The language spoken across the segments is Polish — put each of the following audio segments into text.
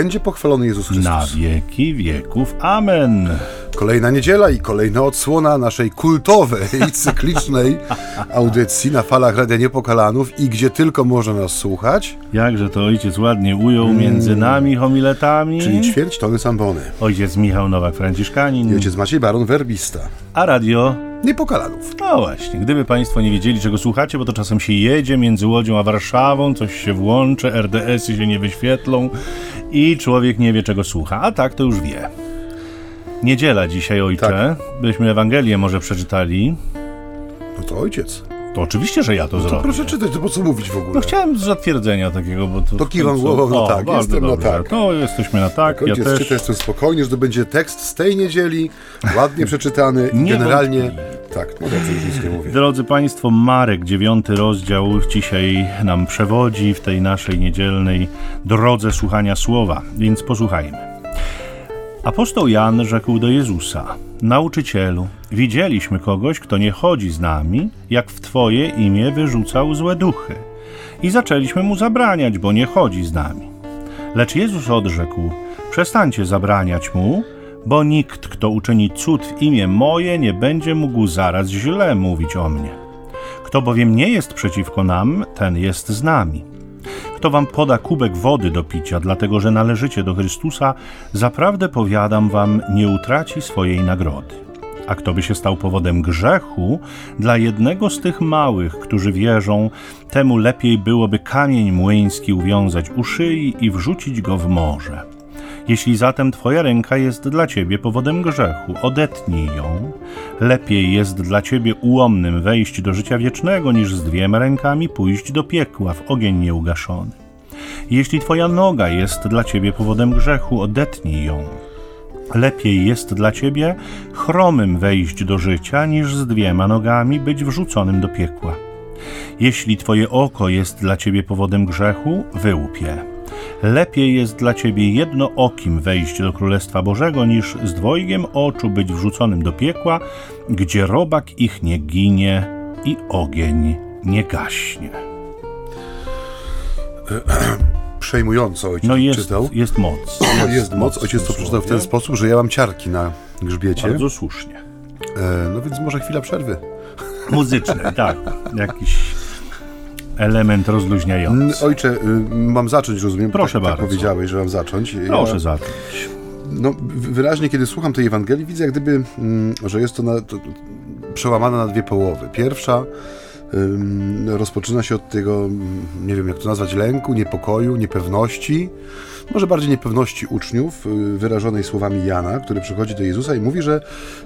będzie pochwalony Jezus Chrystus. Na wieki wieków. Amen. Kolejna niedziela i kolejna odsłona naszej kultowej, cyklicznej audycji na falach Radia Niepokalanów i gdzie tylko można nas słuchać, Jakże to ojciec ładnie ujął między nami homiletami. Mm. czyli ćwierć tony sambony. Ojciec Michał Nowak-Franciszkanin, I ojciec Maciej Baron Werbista. a radio Niepokalanów. No właśnie, gdyby Państwo nie wiedzieli, czego słuchacie, bo to czasem się jedzie między Łodzią a Warszawą, coś się włączy, RDS-y się nie wyświetlą i człowiek nie wie, czego słucha. A tak to już wie. Niedziela dzisiaj, ojcze. Byśmy Ewangelię może przeczytali. No to ojciec. To oczywiście, że ja to, To zrobię. proszę czytać, to po co mówić w ogóle? No chciałem z zatwierdzenia takiego, bo to... To kiwam głową, no O, tak, bardzo jestem na dobrze. tak. No, jesteśmy na tak, ja też. czyta, jestem spokojny, że to będzie tekst z tej niedzieli, ładnie przeczytany Nie generalnie... Tak, no dobrze, już nic nie mówię. Drodzy Państwo, Marek, dziewiąty rozdział, dzisiaj nam przewodzi w tej naszej niedzielnej drodze słuchania słowa, więc posłuchajmy. Apostoł Jan rzekł do Jezusa: Nauczycielu, widzieliśmy kogoś, kto nie chodzi z nami, jak w Twoje imię wyrzucał złe duchy. I zaczęliśmy mu zabraniać, bo nie chodzi z nami. Lecz Jezus odrzekł: Przestańcie zabraniać mu, bo nikt, kto uczyni cud w imię moje, nie będzie mógł zaraz źle mówić o mnie. Kto bowiem nie jest przeciwko nam, ten jest z nami. Kto wam poda kubek wody do picia, dlatego że należycie do Chrystusa, zaprawdę powiadam wam, nie utraci swojej nagrody. A kto by się stał powodem grzechu, dla jednego z tych małych, którzy wierzą, temu lepiej byłoby kamień młyński uwiązać u szyi i wrzucić go w morze. Jeśli zatem Twoja ręka jest dla Ciebie powodem grzechu, odetnij ją. Lepiej jest dla Ciebie ułomnym wejść do życia wiecznego, niż z dwiema rękami pójść do piekła w ogień nieugaszony. Jeśli Twoja noga jest dla Ciebie powodem grzechu, odetnij ją. Lepiej jest dla Ciebie chromym wejść do życia, niż z dwiema nogami być wrzuconym do piekła. Jeśli Twoje oko jest dla Ciebie powodem grzechu, wyłup je. Lepiej jest dla ciebie jednookim wejść do Królestwa Bożego, niż z dwojgiem oczu być wrzuconym do piekła, gdzie robak ich nie ginie i ogień nie gaśnie. Przejmująco ojciec No jest, czytał. jest moc. No jest moc. Ojciec to przeczytał w ten sposób, że ja mam ciarki na grzbiecie. Bardzo słusznie. E, no więc może chwila przerwy. Muzyczne, tak. Jakiś element Mm, rozluźniający. Ojcze, y, mam zacząć, rozumiem? Proszę tak, bardzo. Tak powiedziałeś, że mam zacząć. Proszę ja, zacząć. no, wyraźnie, kiedy słucham tej Ewangelii, widzę jak gdyby, mm, że jest to, na, to przełamane na dwie połowy. Pierwsza rozpoczyna się od tego, mm, nie wiem jak to nazwać, lęku, niepokoju, niepewności, może bardziej niepewności uczniów, y, wyrażonej słowami Jana, który przychodzi do Jezusa i mówi, że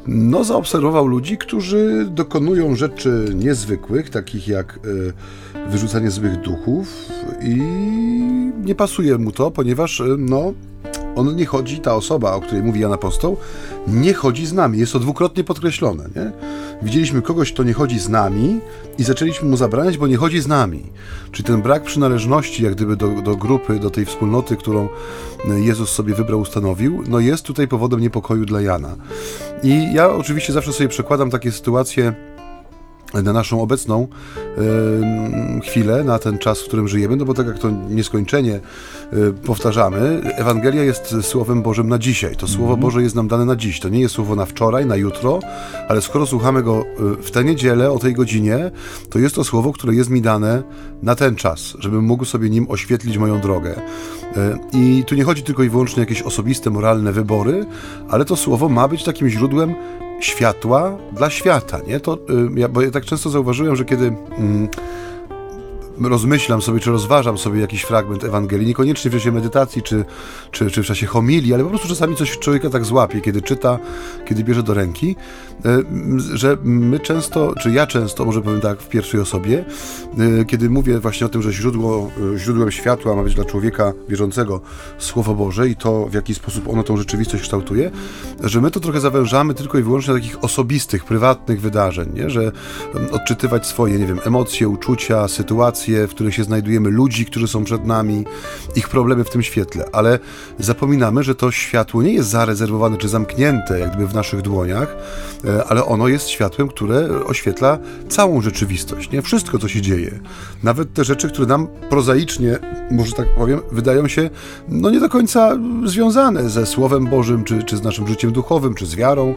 no, zaobserwował ludzi, którzy dokonują rzeczy niezwykłych, takich jak y, wyrzucanie złych duchów i nie pasuje mu to, ponieważ y, no, on nie chodzi, ta osoba, o której mówi Jan Apostoł, nie chodzi z nami. Jest to dwukrotnie podkreślone. Nie? Widzieliśmy kogoś, kto nie chodzi z nami i zaczęliśmy mu zabraniać, bo nie chodzi z nami. Czyli ten brak przynależności, jak gdyby do, do grupy, do tej wspólnoty, którą Jezus sobie wybrał, ustanowił, no jest tutaj powodem niepokoju dla Jana. I ja oczywiście zawsze sobie przekładam takie sytuacje na naszą obecną e, chwilę, na ten czas, w którym żyjemy, no bo tak jak to nieskończenie e, powtarzamy, Ewangelia jest Słowem Bożym na dzisiaj. To Słowo Boże jest nam dane na dziś. To nie jest słowo na wczoraj, na jutro, ale skoro słuchamy go e, w tę niedzielę, o tej godzinie, to jest to słowo, które jest mi dane na ten czas, żebym mógł sobie nim oświetlić moją drogę. E, I tu nie chodzi tylko i wyłącznie o jakieś osobiste, moralne wybory, ale to słowo ma być takim źródłem światła dla świata, nie? To, y, ja, bo ja tak często zauważyłem, że kiedy mm, rozmyślam sobie, czy rozważam sobie jakiś fragment Ewangelii, niekoniecznie w czasie medytacji, czy, czy, czy w czasie homilii, ale po prostu czasami coś człowieka tak złapie, kiedy czyta, kiedy bierze do ręki, y, że my często, czy ja często, może powiem tak w pierwszej osobie, y, kiedy mówię właśnie o tym, że źródło, y, źródłem światła ma być dla człowieka wierzącego Słowo Boże i to, w jaki sposób ono tą rzeczywistość kształtuje, że my to trochę zawężamy tylko i wyłącznie do takich osobistych, prywatnych wydarzeń, nie? że odczytywać swoje, nie wiem, emocje, uczucia, sytuacje, sytuacje, w których się znajdujemy, ludzi, którzy są przed nami, ich problemy w tym świetle, ale zapominamy, że to światło nie jest zarezerwowane czy zamknięte jak gdyby w naszych dłoniach, e, ale ono jest światłem, które oświetla całą rzeczywistość, nie? Wszystko, co się dzieje. Nawet te rzeczy, które nam prozaicznie, może tak powiem, wydają się no nie do końca związane ze Słowem Bożym, czy, czy z naszym życiem duchowym, czy z wiarą,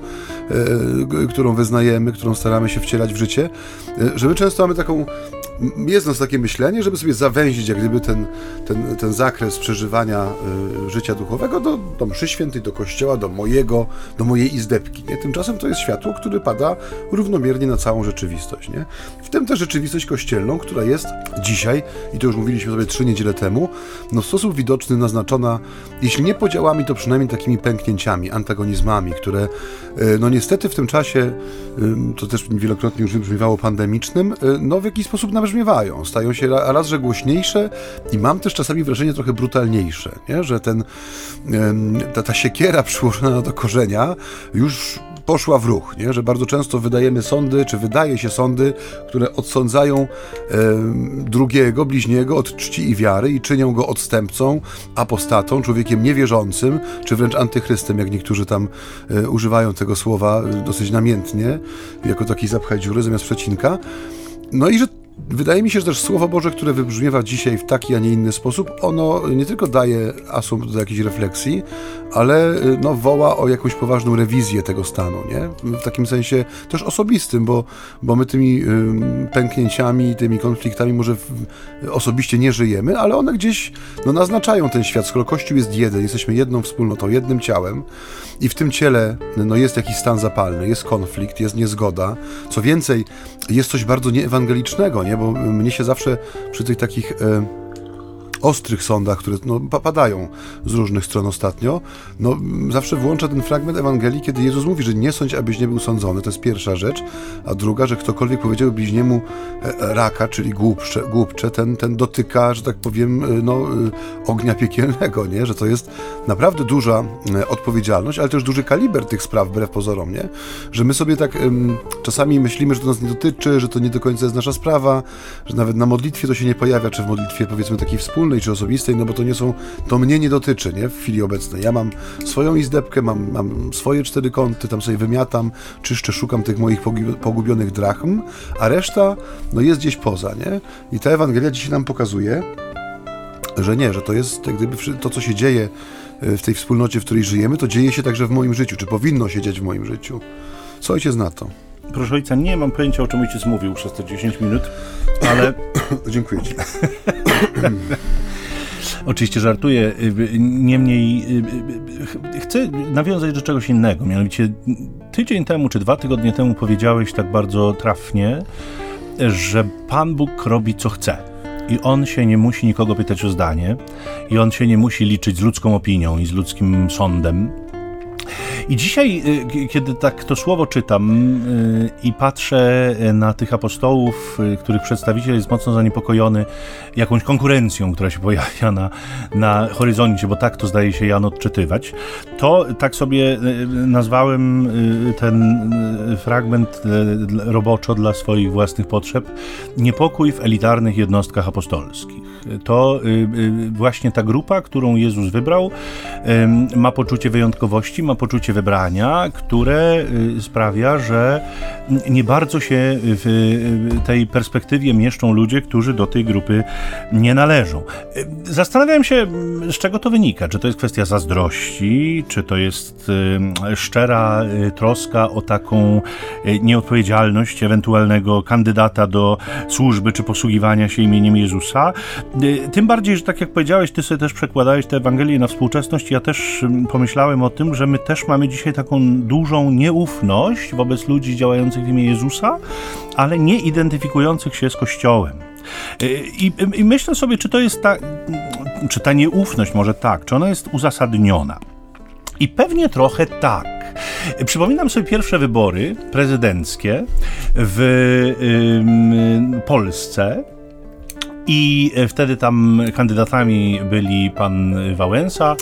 e, którą wyznajemy, którą staramy się wcielać w życie, e, że my często mamy taką jest nas takie myślenie, żeby sobie zawęzić jak gdyby ten, ten, ten zakres przeżywania y, życia duchowego do, do mszy świętej, do kościoła, do mojego, do mojej izdebki. Nie? Tymczasem to jest światło, które pada równomiernie na całą rzeczywistość. Nie? W tym tę rzeczywistość kościelną, która jest dzisiaj, i to już mówiliśmy sobie trzy niedziele temu, no w sposób widoczny naznaczona, jeśli nie podziałami, to przynajmniej takimi pęknięciami, antagonizmami, które y, no niestety w tym czasie, y, to też wielokrotnie już wybrzmiewało pandemicznym, y, no w jakiś sposób nawet wybrzmiewają, stają się raz, że głośniejsze i mam też czasami wrażenie trochę brutalniejsze, nie? że ten, ta, ta siekiera przyłożona do korzenia już poszła w ruch, nie? że bardzo często wydajemy sądy, czy wydaje się sądy, które odsądzają e, drugiego, bliźniego od czci i wiary i czynią go odstępcą, apostatą, człowiekiem niewierzącym, czy wręcz antychrystem, jak niektórzy tam e, używają tego słowa dosyć namiętnie, jako taki zapchaj dziury zamiast przecinka. No i że Wydaje mi się, że też Słowo Boże, które wybrzmiewa dzisiaj w taki, a nie inny sposób, ono nie tylko daje asumpt do jakiejś refleksji, ale y, no, woła o jakąś poważną rewizję tego stanu, nie? W takim sensie też osobistym, bo, bo my tymi y, pęknięciami, tymi konfliktami może w, osobiście nie żyjemy, ale one gdzieś no, naznaczają ten świat. Skoro Kościół jest jeden, jesteśmy jedną wspólnotą, jednym ciałem i w tym ciele no, jest jakiś stan zapalny, jest konflikt, jest niezgoda. Co więcej, jest coś bardzo nieewangelicznego, nie? Bo mnie się zawsze przy tych takich... Y, ostrych sądach, które no, padają z różnych stron ostatnio, no, zawsze włącza ten fragment Ewangelii, kiedy Jezus mówi, że nie sądź, abyś nie był sądzony. To jest pierwsza rzecz. A druga, że ktokolwiek powiedział bliźniemu e, e, raka, czyli głupcze, głupcze ten, ten dotyka, że tak powiem, e, no, ognia piekielnego, nie? że to jest naprawdę duża odpowiedzialność, ale też duży kaliber tych spraw, wbrew pozorom, nie? że my sobie tak czasami myślimy, że to nas nie dotyczy, że to nie do końca jest nasza sprawa, że nawet na modlitwie to się nie pojawia, czy w modlitwie powiedzmy takiej wspólnej, czy osobistej, no bo to nie są, to mnie nie dotyczy, nie, w chwili obecnej. Ja mam swoją izdebkę, mam, mam swoje cztery kąty, tam sobie wymiatam, czyszczę, szukam tych moich pogubionych drachm, a reszta, no jest gdzieś poza, nie? I ta Ewangelia dzisiaj nam pokazuje, że nie, że to jest jak gdyby to, co się dzieje e, w tej wspólnocie, w której żyjemy, to dzieje się także w moim życiu, czy powinno się dziać w moim życiu. Co ojciec na to? Proszę ojca, nie mam pojęcia, o czym ojciec mówił przez te 10 minut, ale... Dziękuję ci. Oczywiście żartuję. Niemniej chcę nawiązać do czegoś innego. Mianowicie tydzień temu, czy dwa tygodnie temu powiedziałeś tak bardzo trafnie, że Pan Bóg robi co chce. I on się nie musi nikogo pytać o zdanie, i on się nie musi liczyć z ludzką opinią i z ludzkim sądem i dzisiaj, y, kiedy tak to słowo czytam y, i patrzę na tych apostołów, y, których przedstawiciel jest mocno zaniepokojony jakąś konkurencją, która się pojawia na, na horyzoncie, bo tak to zdaje się Jan odczytywać, to tak sobie nazwałem ten fragment roboczo dla swoich własnych potrzeb niepokój w elitarnych jednostkach apostolskich. To właśnie ta grupa, którą Jezus wybrał, ma poczucie wyjątkowości, ma poczucie wybrania, które y, sprawia, że nie bardzo się w tej perspektywie mieszczą ludzie, którzy do tej grupy nie należą. Y, zastanawiam się, z czego to wynika. Czy to jest kwestia zazdrości, czy to jest y, szczera troska o taką nieodpowiedzialność ewentualnego kandydata do służby, czy posługiwania się imieniem Jezusa. Tym bardziej, że tak jak powiedziałeś, ty sobie też przekładałeś tę Ewangelię na współczesność. Ja też pomyślałem o tym, że my też mamy dzisiaj taką dużą nieufność wobec ludzi działających w imię Jezusa, ale nie identyfikujących się z Kościołem. I, I, myślę sobie, czy to jest ta, czy ta nieufność, może tak, czy ona jest uzasadniona. I pewnie trochę tak. Przypominam sobie pierwsze wybory prezydenckie w Polsce I wtedy tam kandydatami byli pan Wałęsa,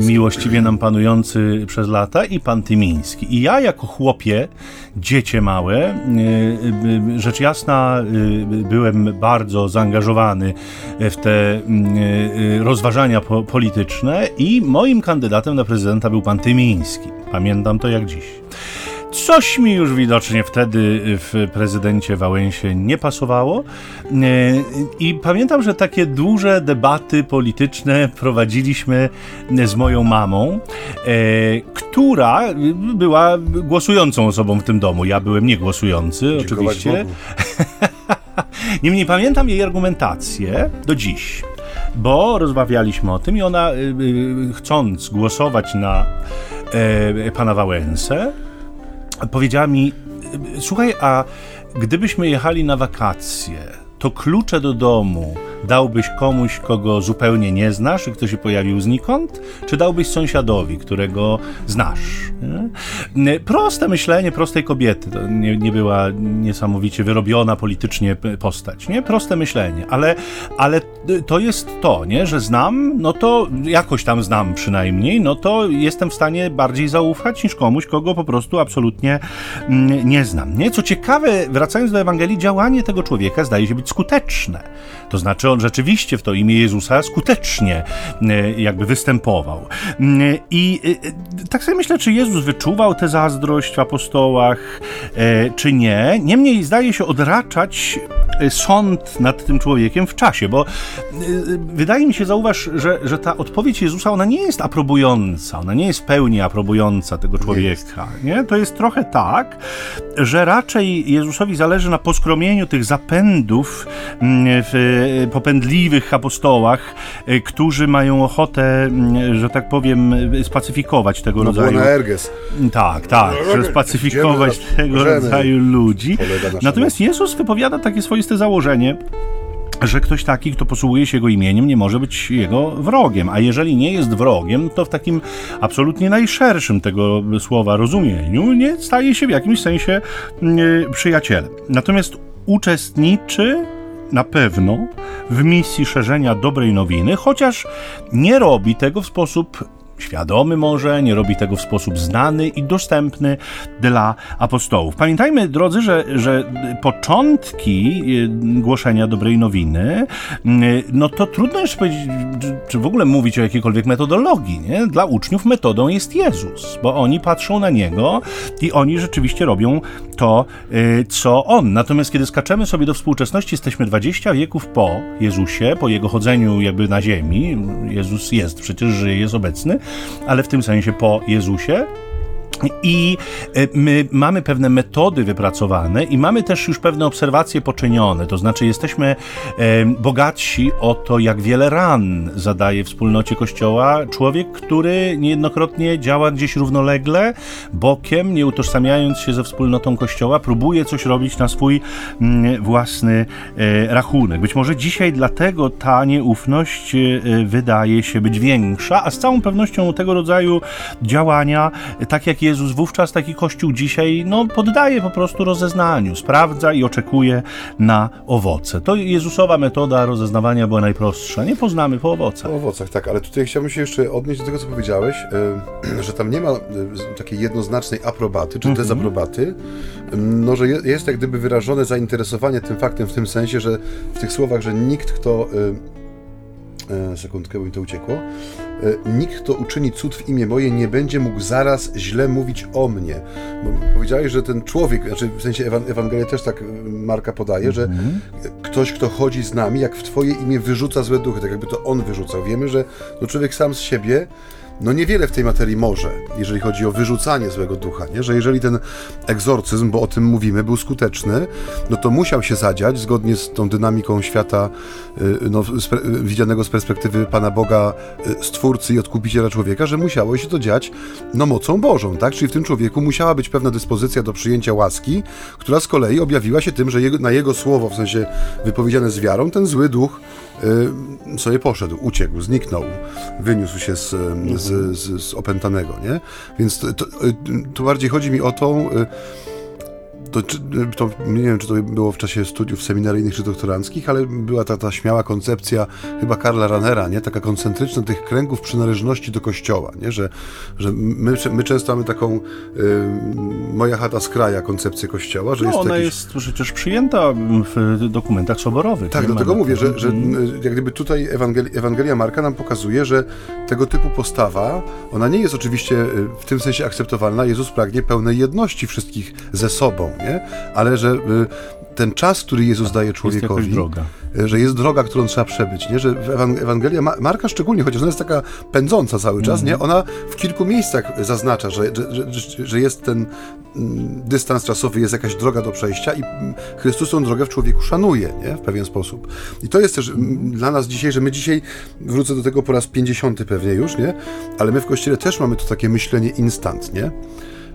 miłościwie nam panujący przez lata, i pan Tymiński. I ja jako chłopie, dziecię małe, rzecz jasna, byłem bardzo zaangażowany w te rozważania polityczne i moim kandydatem na prezydenta był pan Tymiński. Pamiętam to jak dziś. Coś mi już widocznie wtedy w prezydencie Wałęsie nie pasowało. E, I pamiętam, że takie duże debaty polityczne prowadziliśmy z moją mamą, e, która była głosującą osobą w tym domu. Ja byłem niegłosujący, oczywiście. Niemniej pamiętam jej argumentację do dziś bo rozmawialiśmy o tym i ona, y, chcąc głosować na e, pana Wałęsę, powiedziała mi: Słuchaj, a gdybyśmy jechali na wakacje, to klucze do domu dałbyś komuś, kogo zupełnie nie znasz i kto się pojawił znikąd, czy dałbyś sąsiadowi, którego znasz? Nie? Proste myślenie prostej kobiety. To nie, nie była niesamowicie wyrobiona politycznie postać. Nie? Proste myślenie, ale, ale to jest to, nie? że znam, no to jakoś tam znam przynajmniej, no to jestem w stanie bardziej zaufać niż komuś, kogo po prostu absolutnie mm, nie znam. Nie? Co ciekawe, wracając do Ewangelii, działanie tego człowieka zdaje się być skuteczne. To znaczy on rzeczywiście w to imię Jezusa skutecznie e, jakby występował. Mm, I e, tak sobie myślę, czy Jezus wyczuwał tę zazdrość w apostołach, e, czy nie. Niemniej zdaje się odraczać sąd nad tym człowiekiem w czasie, bo wydaje mi się, zauważ, że, że ta odpowiedź Jezusa, ona nie jest aprobująca, ona nie jest w pełni aprobująca tego człowieka. Nie, nie? To jest trochę tak, że raczej Jezusowi zależy na poskromieniu tych zapędów mm, w, po popędliwych apostołach, e, którzy mają ochotę, mm, że tak powiem, spacyfikować tego no, rodzaju. Erges. Tak, tak, że spacyfikować tego rodzaju ludzi. Natomiast Jezus wypowiada takie swoiste założenie, że ktoś taki, kto posługuje się jego imieniem, nie może być jego wrogiem. A jeżeli nie jest wrogiem, to w takim absolutnie najszerszym tego słowa rozumieniu nie staje się w jakimś sensie mm, przyjacielem. Natomiast uczestniczy na pewno w misji szerzenia dobrej nowiny, chociaż nie robi tego w sposób świadomy może, nie robi tego w sposób znany i dostępny dla apostołów. Pamiętajmy, drodzy, że, że początki y, głoszenia dobrej nowiny, y, no to trudno jeszcze powiedzieć, czy w ogóle mówić o jakiejkolwiek metodologii. Nie? Dla uczniów metodą jest Jezus, bo oni patrzą na Niego i oni rzeczywiście robią to, y, co On. Natomiast kiedy skaczemy sobie do współczesności, jesteśmy 20 wieków po Jezusie, po Jego chodzeniu jakby na ziemi. Jezus jest, przecież żyje, jest obecny ale w tym sensie po Jezusie. I e, my mamy pewne metody wypracowane i mamy też już pewne obserwacje poczynione. To znaczy, jesteśmy e, bogatsi o to, jak wiele ran zadaje wspólnocie Kościoła człowiek, który niejednokrotnie działa gdzieś równolegle, bokiem, nie utożsamiając się ze wspólnotą Kościoła, próbuje coś robić na swój mm, własny e, rachunek. Być może dzisiaj dlatego ta nieufność wydaje się być większa, a z całą pewnością tego rodzaju działania, tak jak Jezus wówczas taki kościół dzisiaj no, poddaje po prostu rozeznaniu, sprawdza i oczekuje na owoce. To Jezusowa metoda rozeznawania była najprostsza. Nie poznamy po owocach. Po owocach, tak, ale tutaj chciałbym się jeszcze odnieść do tego, co powiedziałeś, że tam nie ma takiej jednoznacznej aprobaty czy mhm. dezaprobaty, no, że jest jak gdyby wyrażone zainteresowanie tym faktem w tym sensie, że w tych słowach, że nikt, kto E, sekundkę, bo mi to uciekło. E, nikt, kto uczyni cud w imię moje, nie będzie mógł zaraz źle mówić o mnie. Bo powiedziałeś, że ten człowiek, znaczy w sensie Ewangelia też tak e, Marka podaje, że -hmm. ktoś, kto chodzi z nami, jak w Twoje imię wyrzuca złe duchy, tak jakby to on wyrzucał. Wiemy, że no człowiek sam z siebie no niewiele w tej materii może, jeżeli chodzi o wyrzucanie złego ducha, nie? że jeżeli ten egzorcyzm, bo o tym mówimy, był skuteczny, no to musiał się zadziać zgodnie z tą dynamiką świata y, no, widzianego z perspektywy Pana Boga, y, Stwórcy i Odkupiciela człowieka, że musiało się to dziać no, mocą Bożą, tak? Czyli w tym człowieku musiała być pewna dyspozycja do przyjęcia łaski, która z kolei objawiła się tym, że jego, na jego słowo, w sensie wypowiedziane z wiarą, ten zły duch y, sobie poszedł, uciekł, zniknął, wyniósł się z, z, z, z opętanego, nie? Więc to, to, to, bardziej chodzi mi o tą to, to, nie wiem, czy to było w czasie studiów seminaryjnych czy doktoranckich, ale była ta, ta śmiała koncepcja chyba Karla Ranera, nie? taka koncentryczna tych kręgów przynależności do kościoła, nie? Że, że my, my często mamy taką y, moja chata z kraja koncepcję kościoła, że no, jest ona jakiś... jest przecież przyjęta w dokumentach soborowych. Tak, dlatego mówię, że, że jak gdyby tutaj Ewangelia, Ewangelia Marka nam pokazuje, że tego typu postawa, ona nie jest oczywiście y, w tym sensie akceptowalna. Jezus pragnie pełnej jedności wszystkich ze sobą, nie? Ale że y, ten czas, który Jezus daje człowiekowi, jest że jest droga, którą trzeba przebyć, nie? że Ewangelia Marka szczególnie, chociaż ona jest taka pędząca cały czas, mm -hmm. nie? ona w kilku miejscach zaznacza, że, że, że, że jest ten mm, dystans czasowy, jest jakaś droga do przejścia i mm, Chrystus tą drogę w człowieku szanuje nie? w pewien sposób. I to jest też mm, dla nas dzisiaj, że my dzisiaj, wrócę do tego po raz pięćdziesiąty pewnie już, nie? ale my w Kościele też mamy to takie myślenie instant, nie?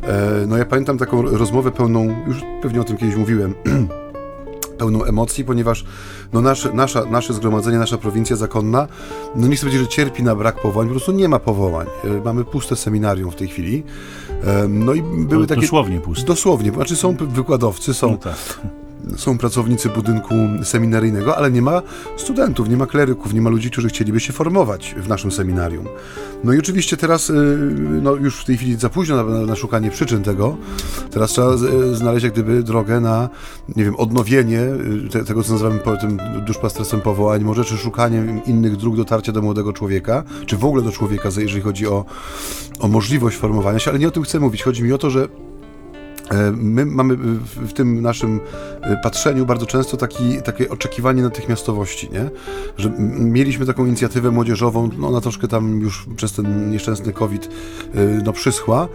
E, no ja pamiętam taką rozmowę pełną, już pewnie o tym kiedyś mówiłem, pełną emocji, ponieważ no nasze, nasza, nasze zgromadzenie, nasza prowincja zakonna, no nie chcę powiedzieć, że cierpi na brak powołań, po prostu nie ma powołań. E, mamy puste seminarium w tej chwili. E, no i były no, takie... Dosłownie puste. Dosłownie, znaczy są wykładowcy, są... No tak są pracownicy budynku seminaryjnego, ale nie ma studentów, nie ma kleryków, nie ma ludzi, którzy chcieliby się formować w naszym seminarium. No i oczywiście teraz, y, no już w tej chwili za późno na, na szukanie przyczyn tego. Teraz trzeba znaleźć jak gdyby drogę na, nie wiem, odnowienie y, te, tego, co nazywamy tym duszpasterstwem powołań, może czy szukaniem innych dróg dotarcia do młodego człowieka, czy w ogóle do człowieka, jeżeli chodzi o, o możliwość formowania się, ale nie o tym chcę mówić. Chodzi mi o to, że my mamy w tym naszym e, patrzeniu bardzo często taki, takie oczekiwanie natychmiastowości, nie? Że mieliśmy taką inicjatywę młodzieżową, no ona troszkę tam już przez ten nieszczęsny COVID e, no, przyschła,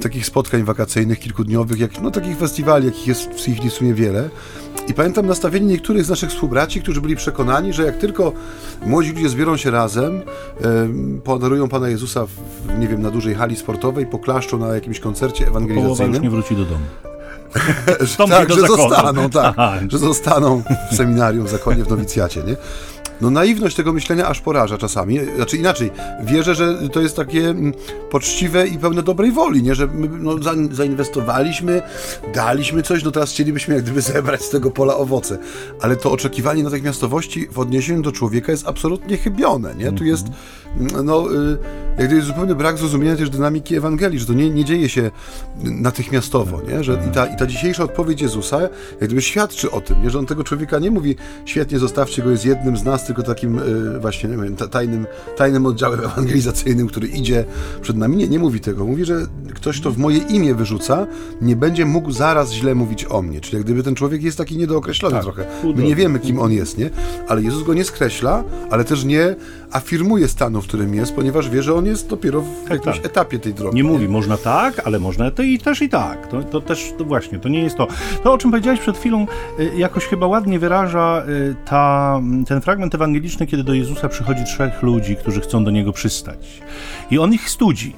takich spotkań wakacyjnych, kilkudniowych, jak, no takich festiwali, jakich jest w chwili w sumie wiele. I pamiętam nastawienie niektórych z naszych współbraci, którzy byli przekonani, że jak tylko młodzi ludzie zbiorą się razem, podarują Pana Jezusa, w, nie wiem, na dużej hali sportowej, poklaszczą na jakimś koncercie ewangelizacyjnym. Połowa już nie wróci do domu. że, tak, że zostaną, tak, że zostaną w seminarium, w zakonie, w nowicjacie, nie? No naiwność tego myślenia aż poraża czasami. Znaczy inaczej, wierzę, że to jest takie mm, poczciwe i pełne dobrej woli, nie? Że my no, zainwestowaliśmy, daliśmy coś, no teraz chcielibyśmy jak gdyby zebrać z tego pola owoce. Ale to oczekiwanie natychmiastowości w odniesieniu do człowieka jest absolutnie chybione, nie? Tu jest mm, no, y, jak gdyby zupełny brak zrozumienia też dynamiki Ewangelii, że to nie, nie dzieje się natychmiastowo, nie? Że i ta, i ta dzisiejsza odpowiedź Jezusa jak gdyby świadczy o tym, nie? Że on tego człowieka nie mówi, świetnie zostawcie go, jest jednym z nas, tylko takim y, właśnie, nie wiem, tajnym, tajnym oddziałem ewangelizacyjnym, który idzie przed nami. Nie, nie mówi tego. Mówi, że ktoś, kto w moje imię wyrzuca, nie będzie mógł zaraz źle mówić o mnie. Czyli jak gdyby ten człowiek jest taki niedookreślony tak, trochę. My nie wiemy, kim on jest, nie? Ale Jezus go nie skreśla, ale też nie afirmuje stanu, w którym jest, ponieważ wie, że on jest dopiero w tak, jakimś tak. etapie tej drogi. Nie, nie, mówi, można tak, ale można to i też i tak. To, to też, to właśnie, to nie jest to. To, o czym powiedziałeś przed chwilą, y, jakoś chyba ładnie wyraża y, ta, ten fragment ewangeliczny, kiedy do Jezusa przychodzi trzech ludzi, którzy chcą do Niego przystać. I on ich studzi.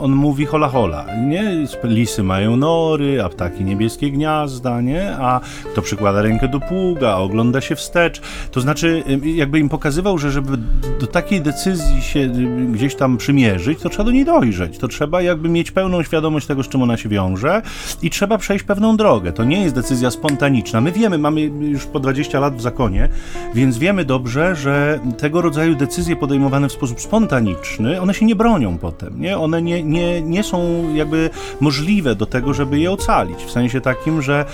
On mówi hola hola, nie? Lisy mają nory, a ptaki niebieskie gniazda, nie? A kto przykłada rękę do pługa, ogląda się wstecz. To znaczy, jakby im pokazywał, że żeby do takiej decyzji się gdzieś tam przymierzyć, to trzeba do niej dojrzeć. To trzeba jakby mieć pełną świadomość tego, z czym ona się wiąże i trzeba przejść pewną drogę. To nie jest decyzja spontaniczna. My wiemy, mamy już po 20 lat w zakonie, więc wiemy dobrze, że tego rodzaju decyzje podejmowane w sposób spontaniczny, one się nie bronią potem, nie? One nie, nie, nie są jakby możliwe do tego, żeby je ocalić. W sensie takim, że,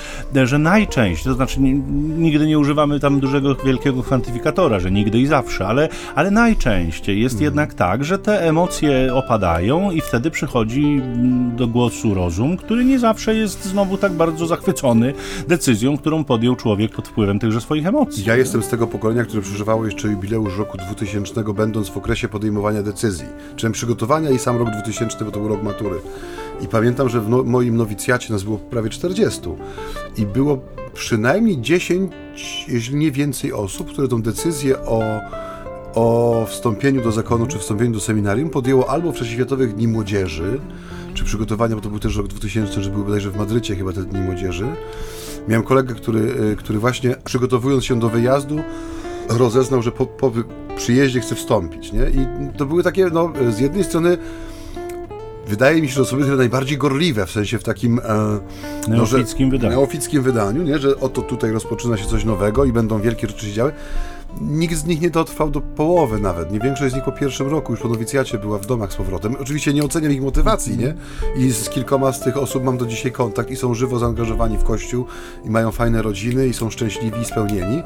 że najczęściej, to znaczy nigdy nie używamy tam dużego, wielkiego kwantyfikatora, że nigdy i zawsze, ale, ale najczęściej jest mhm. jednak tak, że te emocje opadają i wtedy przychodzi mm, do głosu rozum, który nie zawsze jest znowu tak bardzo zachwycony decyzją, którą podjął człowiek pod wpływem tychże swoich emocji. Ja jestem z tego pokolenia, które przeżywało jeszcze jubileusz roku 2000, będąc w okresie podejmowania decyzji, czyli przygotowania i sam rok 2000 2000, bo to był rok matury. I pamiętam, że w no, moim nowicjacie nas było prawie 40 i było przynajmniej 10, jeśli nie więcej osób, które tą decyzję o, o wstąpieniu do zakonu czy wstąpieniu do seminarium podjęło albo w czasie Światowych Dni Młodzieży, czy przygotowania, bo to był też rok 2000, że były bodajże w Madrycie chyba te Dni Młodzieży. Miałem kolegę, który, y, który właśnie przygotowując się do wyjazdu, rozeznał, że po, po przyjeździe chce wstąpić, nie? I to były takie, no, z jednej strony wydaje mi się, że są chyba najbardziej gorliwe, w sensie w takim... E, neofickim no, wydaniu. Neofickim wydaniu, nie? Że oto tutaj rozpoczyna się coś nowego i będą wielkie rzeczy się działy. Nikt z nich nie dotrwał do połowy nawet. Nie większość z nich po pierwszym roku już po nowicjacie była w domach z powrotem. Oczywiście nie oceniam ich motywacji, nie? I z kilkoma z tych osób mam do dzisiaj kontakt i są żywo zaangażowani w kościół i mają fajne rodziny i są szczęśliwi i spełnieni.